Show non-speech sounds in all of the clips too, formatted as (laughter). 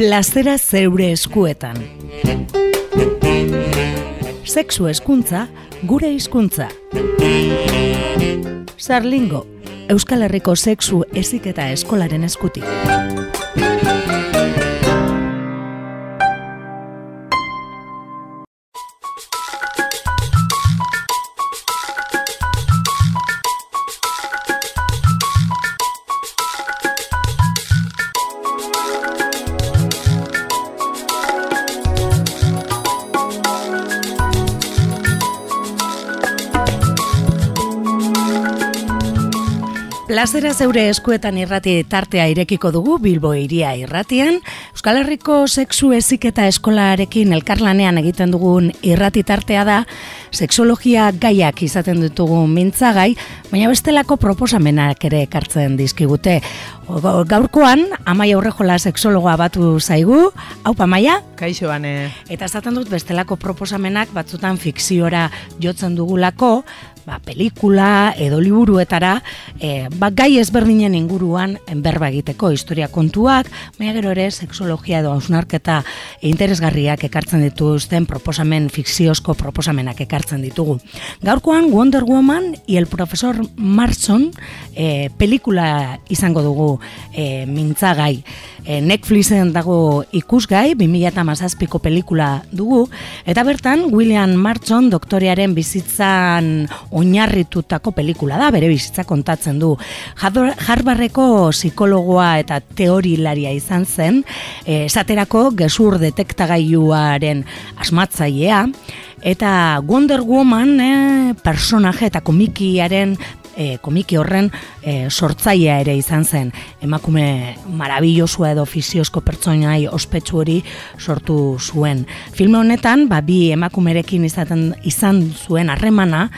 plazera zeure eskuetan. Sexu eskuntza, gure hizkuntza. Sarlingo, Euskal Herriko sexu eziketa eskolaren eskutik. Plazera zeure eskuetan irrati tartea irekiko dugu Bilbo iria irratian. Euskal Herriko sexu eziketa eskolarekin elkarlanean egiten dugun irrati tartea da, sexologia gaiak izaten ditugu mintzagai, baina bestelako proposamenak ere ekartzen dizkigute. Gaurkoan, Amaia Urrejola sexologoa batu zaigu. Hau, Amaia? Kaixo. Eta esaten dut bestelako proposamenak batzutan fikziora jotzen dugulako, ba, pelikula edo liburuetara, e, ba, gai ezberdinen inguruan berba egiteko historia kontuak, baina gero ere sexologia edo hausnarketa interesgarriak ekartzen dituzten proposamen fikziozko proposamenak ekartzen ditugu. Gaurkoan Wonder Woman y el profesor Marson e, pelikula izango dugu e, mintzagai. E, Netflixen dago ikusgai, 2008ko pelikula dugu, eta bertan William Marson doktorearen bizitzan oinarritutako pelikula da, bere bizitza kontatzen du. Harbarreko psikologoa eta teorilaria izan zen, eh, esaterako gesur detektagailuaren asmatzailea, eta Wonder Woman eh, personaje eta komikiaren e, komiki horren e, sortzailea ere izan zen emakume marabillosua edo fiziozko pertsonai ospetsu hori sortu zuen. Filme honetan, ba, bi emakumerekin izaten izan zuen harremana,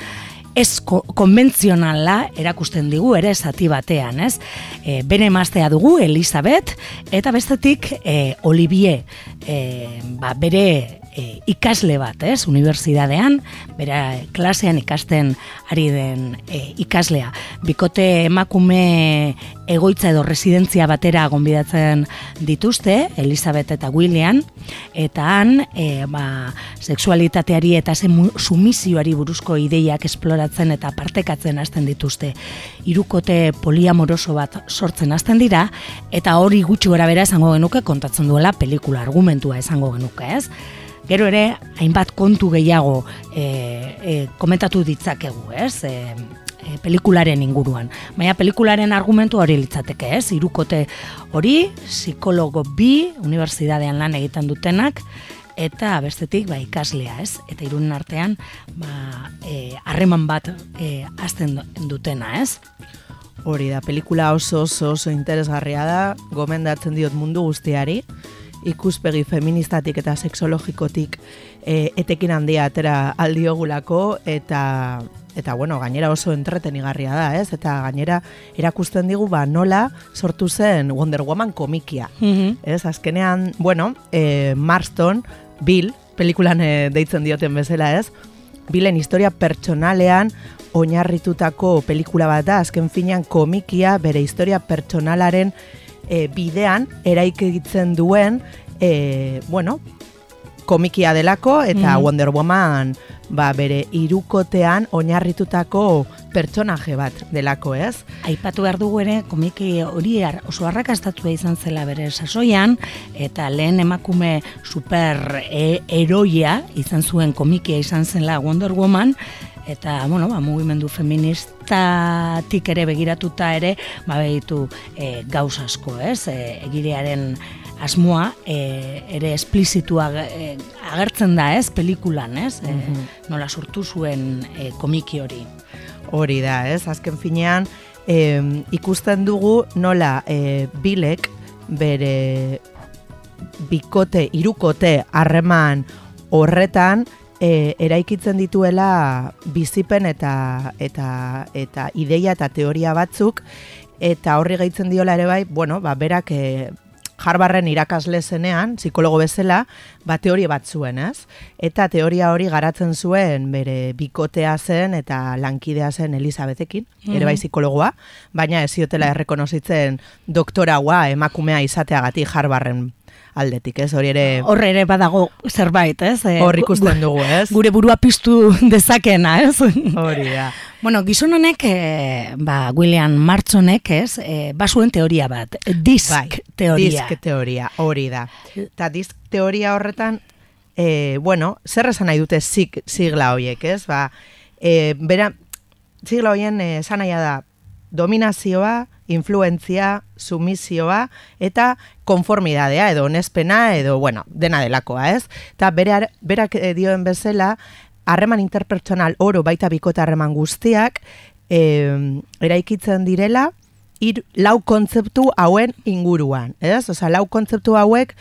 ez konbentzionala erakusten digu ere zati batean, ez? E, bere emaztea dugu Elizabeth eta bestetik e, Olivier, e, ba, bere e, ikasle bat, ez? Unibertsitatean, bera klasean ikasten ari den e, ikaslea. Bikote emakume egoitza edo residentzia batera gonbidatzen dituzte, Elizabeth eta William, eta han, e, ba, sexualitateari eta sumizioari buruzko ideiak esploratzen eta partekatzen hasten dituzte. Hirukote poliamoroso bat sortzen hasten dira, eta hori gutxi gora bera esango genuke kontatzen duela pelikula argumentua esango genuke, ez? Gero ere, hainbat kontu gehiago e, e, komentatu ditzakegu, ez? E, e, pelikularen inguruan. Baina pelikularen argumentu hori litzateke, ez? Irukote hori, psikologo bi, unibertsitatean lan egiten dutenak, eta bestetik ba, ikaslea, ez? Eta irunen artean, ba, e, harreman bat e, azten dutena, ez? Hori da, pelikula oso oso oso interesgarria da, gomendatzen diot mundu guztiari, ikuspegi feministatik eta sexologikotik e, etekin handia atera aldiogulako eta eta bueno, gainera oso entretenigarria da, ez? Eta gainera erakusten digu ba nola sortu zen Wonder Woman komikia. Mm Ez, azkenean, bueno, e, Marston, Bill, pelikulan e, deitzen dioten bezala, ez? Billen historia pertsonalean oinarritutako pelikula bat da, azken finean komikia bere historia pertsonalaren e, bidean eraikitzen duen e, bueno, komikia delako eta mm. Wonder Woman ba, bere irukotean oinarritutako pertsonaje bat delako, ez? Aipatu behar dugu ere, komiki hori oso arrakastatua izan zela bere sasoian, eta lehen emakume super e eroia izan zuen komikia izan zela Wonder Woman, eta bueno, ba, mugimendu feministatik ere begiratuta ere ba behitu e, gauz asko, ez? E, egirearen asmoa e, ere esplizitua e, agertzen da, ez? Pelikulan, ez? E, nola sortu zuen e, komiki hori. Hori da, ez? Azken finean e, ikusten dugu nola e, bilek bere bikote, irukote harreman horretan e, eraikitzen dituela bizipen eta eta eta ideia eta teoria batzuk eta horri gaitzen diola ere bai, bueno, ba, berak e, jarbarren irakasle zenean, psikologo bezala, ba, teoria bat zuen, ez? Eta teoria hori garatzen zuen bere bikotea zen eta lankidea zen Elizabetekin, ere bai mhm. psikologoa, baina ez ziotela errekonozitzen doktoraua emakumea izateagatik jarbarren aldetik, ez? Hori ere Hor ere badago zerbait, ez? Eh, hor ikusten dugu, ez? Gure burua piztu (laughs) dezakena, ez? Hori da. Bueno, gizon honek, eh, ba, William Martsonek, ez, eh, basuen teoria bat, disk Bai, teoria. Disk teoria, hori da. Eta disk teoria horretan, e, bueno, zer esan nahi dute sig, sigla horiek, ez? Ba, e, bera, sigla esan nahia da dominazioa, influentzia, sumizioa eta konformidadea edo onespena edo, bueno, dena delakoa, ez? Eta bere, berak eh, dioen bezala, harreman interpertsonal oro baita bikota harreman guztiak, eh, eraikitzen direla, ir, lau kontzeptu hauen inguruan, ez? Osa, lau kontzeptu hauek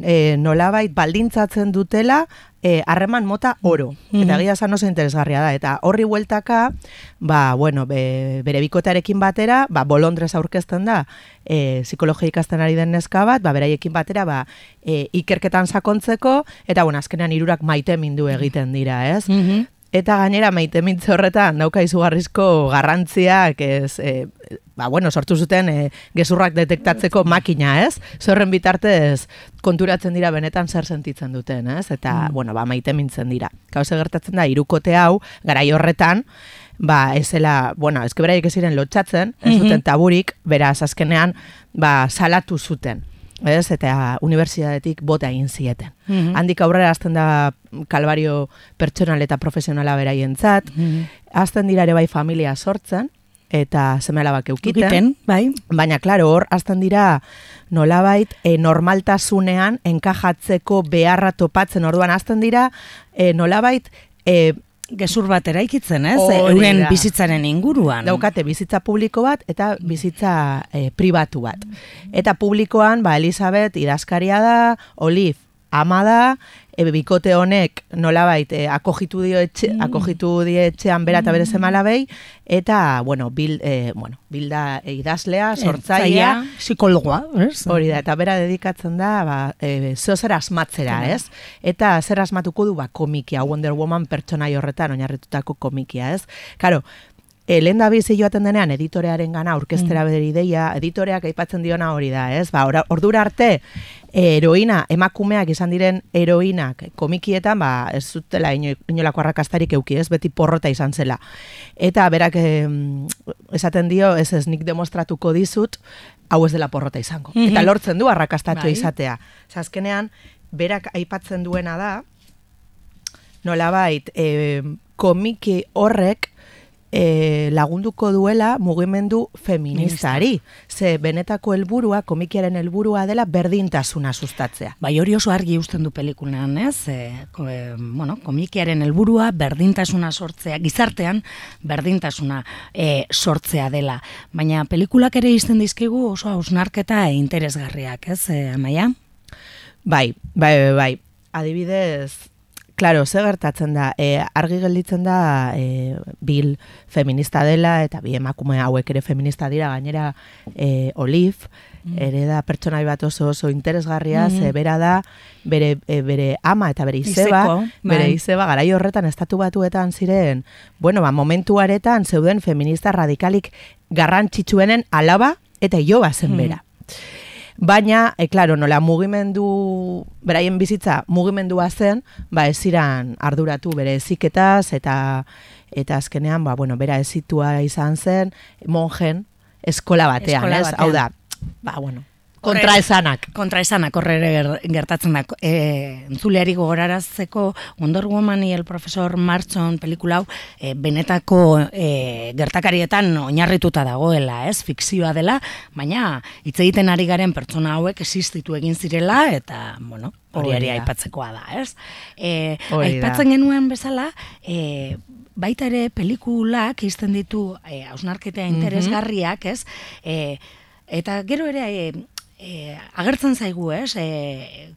e, nolabait baldintzatzen dutela eh, harreman mota oro. Eta gira esan oso interesgarria da. Eta horri bueltaka, ba, bueno, be, bere bikotearekin batera, ba, bolondrez aurkezten da, e, psikologia ikasten ari den neska bat, ba, beraiekin batera, ba, e, ikerketan sakontzeko, eta, bueno, azkenean hirurak maite mindu egiten dira, ez? Mhm. Eta gainera maite mintze horretan dauka izugarrizko garrantziak ez, e, ba, bueno, sortu zuten e, gezurrak detektatzeko makina, ez? Zorren bitartez konturatzen dira benetan zer sentitzen duten, ez? Eta, bueno, ba, maite mintzen dira. Gauze gertatzen da, irukote hau, garai horretan, ba, ezela, bueno, ezke beraiek ez ziren lotxatzen, ez zuten taburik, beraz, azkenean, ba, salatu zuten. Ez, eta unibertsitatetik bota egin zieten. Mhm. Handik aurrera hasten da kalbario pertsonal eta profesionala beraientzat, Mhm. hasten dira ere bai familia sortzen, eta semealabak eukiten. Ukiten, bai. Baina, klaro, hor, hasten dira nolabait e, normaltasunean enkajatzeko beharra topatzen orduan hasten dira e, nolabait e, Gezur bat eraikitzen, ez? Hori Euren bizitzaren inguruan. daukate bizitza publiko bat eta bizitza e, pribatu bat. Eta publikoan, ba, Elizabeth idazkaria da, Olive ama da, e, bikote honek nolabait e, akogitu dio etxe, akogitu die etxean bera eta bere semalabei, eta, bueno, bil, e, bueno, bilda idazlea, sortzailea, psikologoa, ez? Hori da, eta bera dedikatzen da, ba, e, zeo zer asmatzera, ez? Eta zer asmatuko du, ba, komikia, Wonder Woman pertsonai horretan oinarritutako komikia, ez? Karo, e, lehen da bizi joaten denean editorearen gana orkestera bere ideia, editoreak aipatzen diona hori da, ez? Ba, ora- ordura arte, heroina, emakumeak izan diren heroinak komikietan, ba, ez zutela ino, inolako arrakastarik euki, ez? Beti porrota izan zela. Eta berak em, esaten dio, ez ez nik demostratuko dizut, hau ez dela porrota izango. Mhm. Eta lortzen du arrakastatua Bai. izatea. Ze azkenean, berak aipatzen duena da, nolabait, e, komiki horrek e, lagunduko duela mugimendu feministari. Ze benetako helburua, komikiaren helburua dela berdintasuna sustatzea. Bai, hori oso argi usten du pelikulan, ez? E, ko, e, bueno, komikiaren helburua berdintasuna sortzea, gizartean berdintasuna e, sortzea dela. Baina pelikulak ere izten dizkigu oso hausnarketa e interesgarriak, ez, e, Amaia? Bai, bai, bai, bai. Adibidez, Claro, ze gertatzen da, e, argi gelditzen da e, bil feminista dela eta bi emakume hauek ere feminista dira gainera e, Olive ere da pertsonai bat oso oso interesgarria, Mhm. ze bera da bere, e, bere ama eta bere izeba, Izeko, bere bai. izeba garai horretan estatu batuetan ziren, bueno, ba, momentu aretan zeuden feminista radikalik garrantzitsuenen alaba eta iloba zen Mhm. bera. Baina, e, klaro, nola mugimendu, beraien bizitza mugimendua zen, ba ez ziran arduratu bere eziketaz eta eta azkenean, ba, bueno, bera ezitua izan zen, monjen eskola batean, Eskola ez? batean. Hau da, ba, bueno, kontraesanak. Kontraesanak horre ere ger- gertatzen da. E, entzuleari gogorarazteko Wonder Woman el profesor Marchon pelikula hau e, benetako e, gertakarietan oinarrituta dagoela, ez? Fikzioa dela, baina hitz egiten ari garen pertsona hauek existitu egin zirela eta, bueno, hori ere da. aipatzekoa da, ez? E, Hori da. aipatzen genuen bezala, e, baita ere pelikulak izten ditu e, hausnarketa interesgarriak, ez? E, eta gero ere e, e, agertzen zaigu, ez? E,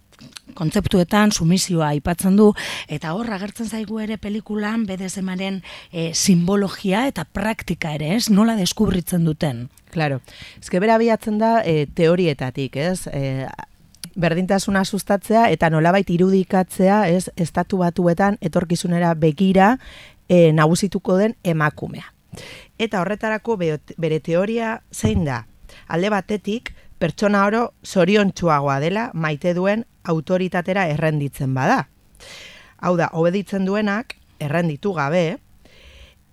kontzeptuetan sumizioa aipatzen du eta hor agertzen zaigu ere pelikulan BDSMaren e, simbologia eta praktika ere, ez? Nola deskubritzen duten. Claro. Ezke bera biatzen da e, teorietatik, ez? E, berdintasuna sustatzea eta nolabait irudikatzea, ez? Estatu batuetan etorkizunera begira e, nagusituko den emakumea. Eta horretarako be- bere teoria zein da? Alde batetik, pertsona oro zoriontsuagoa dela maite duen autoritatera errenditzen bada. Hau da, obeditzen duenak, errenditu gabe,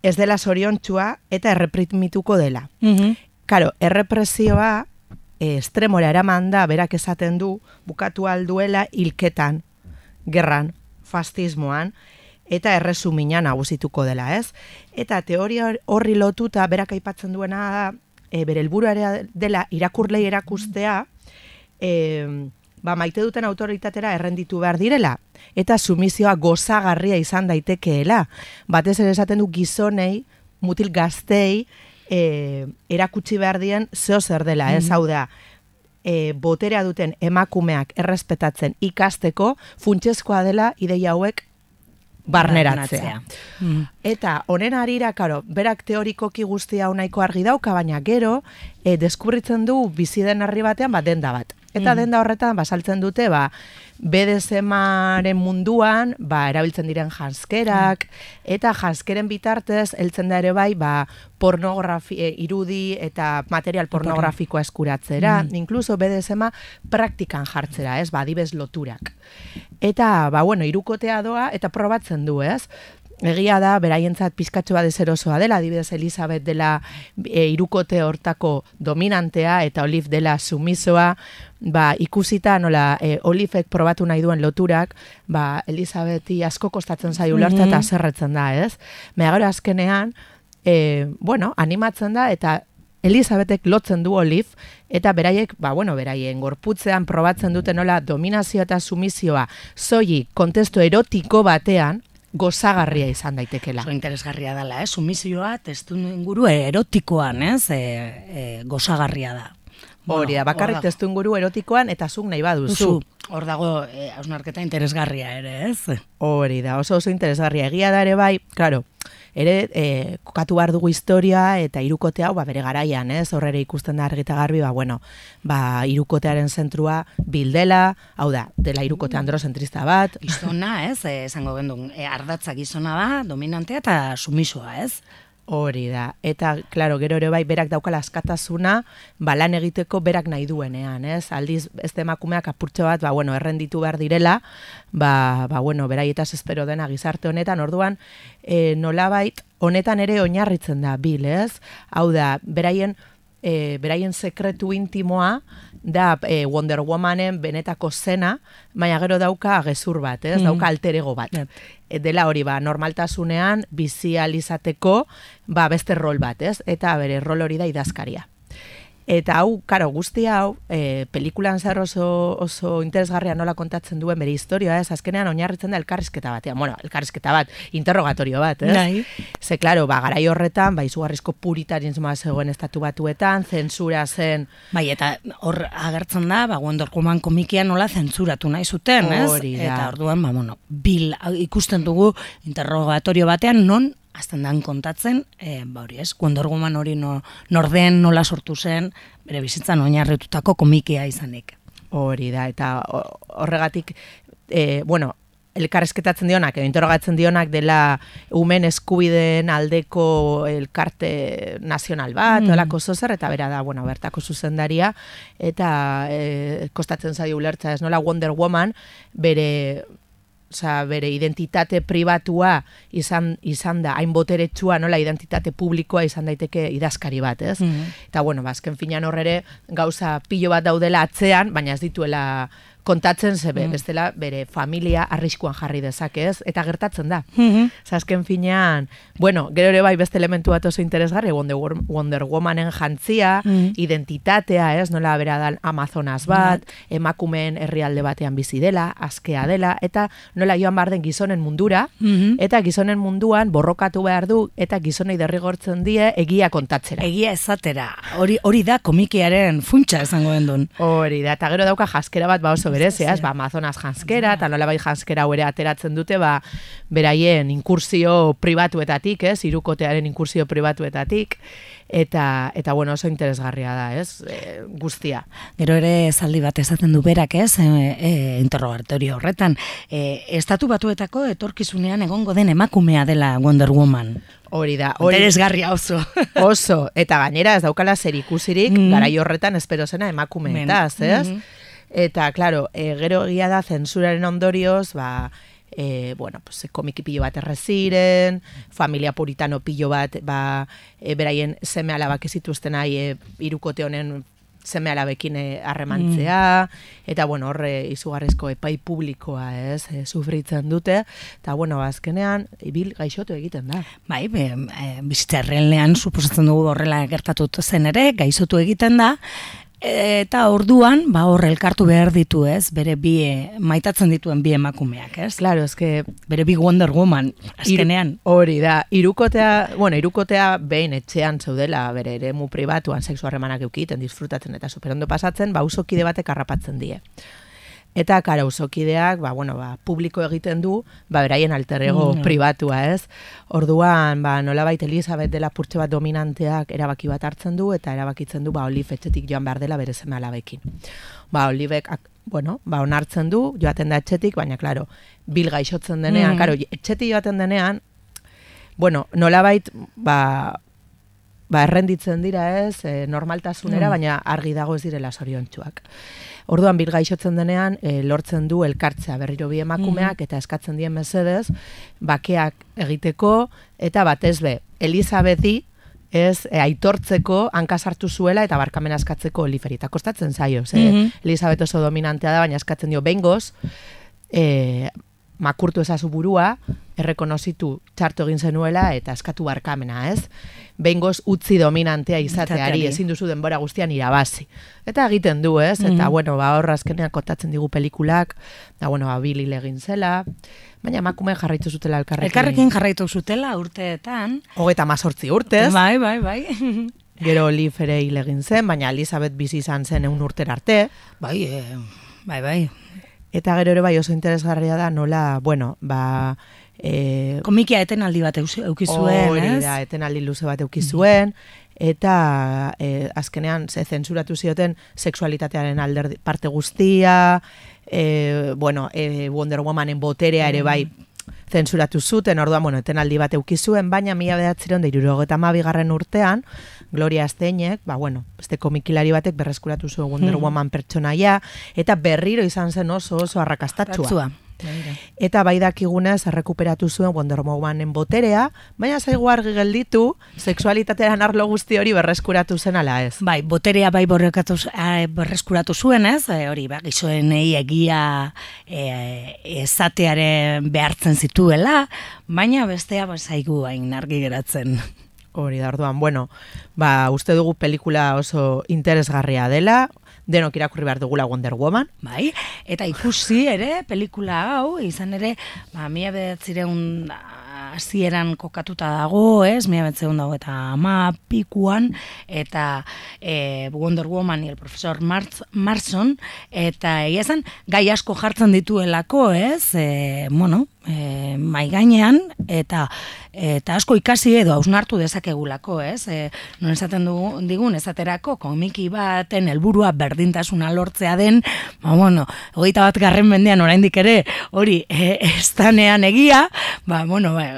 ez dela zoriontsua eta erreprimituko dela. Mhm. Karo, errepresioa e, estremora eraman da, berak esaten du, bukatu alduela hilketan, gerran, fastismoan, eta erresumina nagusituko dela, ez? Eta teoria horri lotuta, berak aipatzen duena da, e, bere helburua dela irakurlei erakustea, e, ba, maite duten autoritatera errenditu behar direla, eta sumizioa gozagarria izan daitekeela. Batez ere esaten du gizonei, mutil gaztei, e, erakutsi behar dien zeo zer dela, ez? Hau da, e, boterea duten emakumeak errespetatzen ikasteko, funtsezkoa dela ideia hauek barneratzea. Mhm. Eta honen arira, karo, berak teorikoki guztia hau nahiko argi dauka, baina gero, e, deskubritzen du bizi den herri batean bat denda bat. Eta Mhm. denda horretan basaltzen dute, ba, BDSMaren munduan, ba, erabiltzen diren janskerak, eta janskeren bitartez, heltzen da ere bai, ba, pornografi, e, irudi eta material pornografikoa eskuratzera, Mm. inkluso BDSMa praktikan jartzera, ez, ba, adibez loturak. Eta, ba, bueno, irukotea doa, eta probatzen du, ez? Egia da, beraientzat pizkatxo bat ezerosoa dela, adibidez Elizabeth dela e, irukote hortako dominantea, eta Olive dela sumisoa, ba, ikusita nola e, Olivek probatu nahi duen loturak, ba, Elizabethi asko kostatzen zaio ulertzea eta Mhm. zerretzen da, ez? Mea gero azkenean, e, bueno, animatzen da, eta Elizabetek lotzen du Olive, eta beraiek, ba, bueno, beraien gorputzean probatzen dute nola dominazio eta sumizioa soilik kontestu erotiko batean gozagarria izan daitekela. Oso interesgarria dela, eh? Sumizioa, testu inguru erotikoan, ez? E, e, gozagarria da. Hori da, bakarrik testu inguru erotikoan eta zuk nahi baduzu. duzu. Hor dago, e, hausnarketa interesgarria ere, ez? Hori da, oso oso interesgarria. Egia da ere bai, claro, ere e, kokatu behar dugu historia eta irukote hau ba, bere garaian, ez? Horrere ikusten da argita garbi, ba, bueno, ba, irukotearen zentrua bildela, hau da, dela irukote androzentrista bat, Gizona, ez? E, esango gendun, e, ardatza gizona da, dominantea eta sumisoa, ez? Hori da. Eta, claro, gero ere bai, berak daukala askatasuna, ba, lan egiteko berak nahi duenean, ez? Aldiz, ez emakumeak apurtxo bat, ba, bueno, errenditu behar direla, ba, ba bueno, beraietaz espero dena gizarte honetan, orduan, e, nolabait, honetan ere oinarritzen da, bil, ez? Hau da, beraien, e, beraien sekretu intimoa, da e, Wonder Womanen benetako zena, baina gero dauka gezur bat, ez? Mm. Dauka alter ego bat. Yep. E, dela hori ba, normaltasunean bizi ahal izateko ba, beste rol bat, ez? Eta bere rol hori da idazkaria. Eta hau, karo, guzti hau, e, pelikulan zer oso, oso interesgarria nola kontatzen duen bere historia, ez? Azkenean oinarritzen da elkarrizketa batean. Bueno, elkarrizketa bat, interrogatorio bat, ez? Nahi. Ze, klaro, ba, garai horretan, ba, izugarrizko puritarismoa zegoen estatu batuetan, zentsura zen, Bai, eta hor agertzen da, ba, Wonder komikia nola zentzuratu nahi zuten, ez? Hori da. Eta orduan, ba, bueno, bil ikusten dugu interrogatorio batean non azten dan kontatzen, e, ba hori ez, Wonder Woman hori no, norden nola sortu zen, bere bizitzan oinarritutako komikia izanik. Hori da, eta ho- horregatik, e, bueno, elkarrezketatzen dionak, edo interrogatzen dionak dela umen eskubideen aldeko elkarte nazional bat, mm. olako zozer, eta bera da, bueno, bertako zuzendaria, eta e, kostatzen zaio ulertza ez nola Wonder Woman, bere Osa, bere identitate pribatua izan, izan da, hain boteretsua, nola identitate publikoa izan daiteke idazkari bat, ez? Mhm. Eta bueno, ba, azken finan horrere gauza pilo bat daudela atzean, baina ez dituela kontatzen zebe, Mm. bestela bere familia arriskuan jarri dezake, ez? Eta gertatzen da. Mhm. Ze azken finean, bueno, gero ere bai beste elementu bat oso interesgarri, Wonder, Wonder Womanen jantzia, Mm. identitatea, ez? Nola bera da Amazonas bat, emakumeen herrialde batean bizi dela, askea dela, eta nola joan behar den gizonen mundura, Mhm. eta gizonen munduan borrokatu behar du, eta gizonei derrigortzen die egia kontatzera. Egia ezatera, hori hori da komikiaren funtsa esango gendun. Hori da, eta gero dauka jaskera bat ba oso berezia, ez, ba, Amazonas janskera, eta nola bai janskera ere ateratzen dute, ba, beraien inkursio pribatuetatik, ez, irukotearen inkursio pribatuetatik, eta eta bueno, oso interesgarria da, ez? E, guztia. Gero ere zaldi bat esaten du berak, ez? E, e, interrogatorio horretan, e, estatu batuetako etorkizunean egongo den emakumea dela Wonder Woman. Hori da, hori. Interesgarria oso. (laughs) oso, eta gainera ez daukala zer ikusirik, mm garai horretan espero zena emakumeetaz, ez? Mm Eta, claro, e, gero egia da zensuraren ondorioz, ba, e, bueno, pues, komiki pilo bat erreziren, familia puritano pilo bat, ba, e, beraien seme alabak ezituzten nahi, e, irukote honen seme alabekin harremantzea, mm. eta bueno, horre izugarrezko epai publikoa, ez, e, sufritzen dute, eta bueno, azkenean, ibil gaixotu egiten da. Bai, be, e, bizitzarren suposatzen dugu horrela gertatut zen ere, gaixotu egiten da, Eta orduan, ba hor elkartu behar ditu, ez? Bere bi maitatzen dituen bi emakumeak, ez? Claro, eske bere bi Wonder Woman azkenean. Hori da. Irukotea, bueno, irukotea behin etxean zaudela bere eremu pribatuan sexu harremanak eukiten, disfrutatzen eta superondo pasatzen, ba usokide batek harrapatzen die. Eta kara usokideak, ba, bueno, ba, publiko egiten du, ba, beraien alterrego mm. pribatua, ez? Orduan, ba, nola baita Elizabeth dela purtse bat dominanteak erabaki bat hartzen du, eta erabakitzen du, ba, Olive etxetik joan behar dela bere zeme alabekin. Ba, Olivek, bueno, ba, onartzen du, joaten da etxetik, baina, klaro, bil gaixotzen denean, mm. karo, etxetik joaten denean, bueno, nola bait, ba, ba, errenditzen dira ez, e, normaltasunera, mm. baina argi dago ez direla soriontsuak. Orduan bil gaixotzen denean e, lortzen du elkartzea berriro bi emakumeak mhm. eta eskatzen dien mesedez bakeak egiteko eta batez be Elizabethi ez e, aitortzeko hanka sartu zuela eta barkamen askatzeko Oliferi eta kostatzen zaio, ze mm Elizabeth oso dominantea da baina eskatzen dio bengoz e, makurtu ezazu burua, errekonozitu txartu egin zenuela eta eskatu barkamena, ez? Bengoz utzi dominantea izateari, ezin duzu denbora guztian irabazi. Eta egiten du, ez? Eta, mm bueno, ba, horra azkenean kotatzen digu pelikulak, da, bueno, ba, bili legin zela, baina emakume jarraitu zutela elkarrekin. Elkarrekin jarraitu zutela urteetan. Hogeta mazortzi urtez. Bai, bai, bai. (laughs) Gero Olive ere hilegin zen, baina Elizabeth bizi izan zen eun urter arte. Bai, eh, bai, bai. Eta gero ere bai oso interesgarria da nola, bueno, ba... E, Komikia etenaldi bat eukizuen, hori ez? da, etenaldi luze bat eukizuen, eta e, azkenean ze zensuratu zioten sexualitatearen alder parte guztia, e, bueno, e, Wonder Womanen boterea ere bai zensuratu zuten, orduan, bueno, etenaldi bat eukizuen, baina mila behatziron da irurogeta mabigarren urtean, Gloria Azteinek, ba, bueno, beste komikilari batek berreskuratu zuen Wonder hmm. Woman pertsonaia, eta berriro izan zen oso oso Eta bai dakigunez errekuperatu zuen Wonder Womanen boterea, baina zaigu argi gelditu sexualitatean arlo guzti hori berreskuratu zen ala ez. Bai, boterea bai eh, berreskuratu zuen ez, eh, hori ba, gizoen egia e, ezatearen behartzen zituela, baina bestea ba, zaigu hain argi geratzen. Hori da, orduan, bueno, ba, uste dugu pelikula oso interesgarria dela, denok irakurri behar dugula Wonder Woman. Bai, eta ikusi ere, pelikula hau, izan ere, ba, mila behatzireun hasieran kokatuta dago, ez, mila behatzireun dago, eta ama pikuan, eta e, Wonder Woman el profesor Marz, Marson, eta egia gai asko jartzen dituelako, ez, e, bueno, e, mai gainean eta eta asko ikasi edo ausnartu dezakegulako, ez? E, non esaten dugu digun esaterako komiki baten helburua berdintasuna lortzea den, ba bueno, 21 garren mendean oraindik ere hori e, estanean egia, ba bueno, ba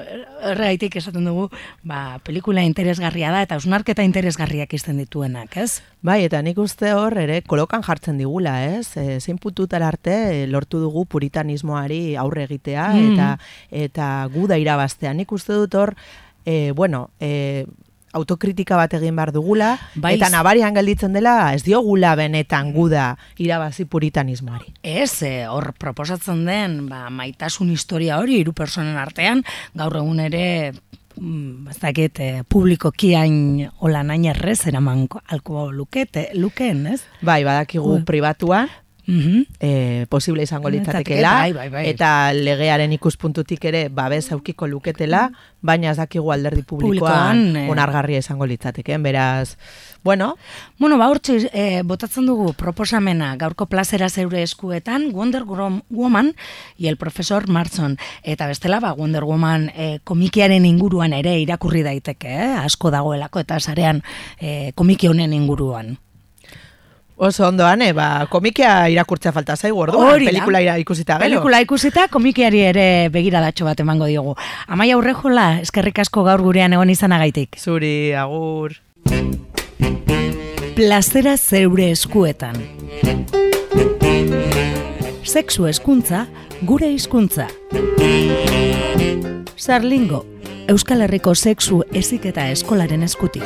horreitik esaten dugu, ba pelikula interesgarria da eta ausnarketa interesgarriak izten dituenak, ez? Bai, eta nik uste hor ere kolokan jartzen digula, ez? E, zein pututara arte lortu dugu puritanismoari aurre egitea mm eta eta gu da irabaztea. Nik uste dut hor, e, bueno, e, autokritika bat egin behar dugula, Baiz. eta nabarian gelditzen dela, ez diogula benetan guda irabazi puritanismoari. Ez, e, hor proposatzen den, ba, maitasun historia hori, hiru personen artean, gaur egun ere, mm, ez dakit, e, publiko kiain hola nain errez, eraman alko lukete, lukeen, ez? Bai, badakigu pribatuan, Mhm. e, posible izango Litzateke, litzatekela, bai, bai, bai. eta legearen ikuspuntutik ere babes aukiko luketela, baina ez dakigu alderdi publikoan, Publikoan, eh. onargarria izango litzateke, beraz, bueno, Bueno, ba, hortxe, e, botatzen dugu proposamena gaurko plazera zeure eskuetan Wonder Woman y el profesor Marson. Eta bestela, ba, Wonder Woman e, komikiaren inguruan ere irakurri daiteke, eh? asko dagoelako eta sarean e, komiki honen inguruan. Oso ondoan, e, ba, komikia irakurtzea falta zaigu, orduan, Hori pelikula ira- ikusita gero. Pelikula ikusita, komikiari ere begiradatxo bat emango diogu. Amaia Urrejola, eskerrik asko gaur gurean egon izanagaitik. Zuri, agur. Plazera zeure eskuetan. Sexu eskuntza, gure hizkuntza. Sarlingo, Euskal Herriko sexu eziketa eskolaren eskutik.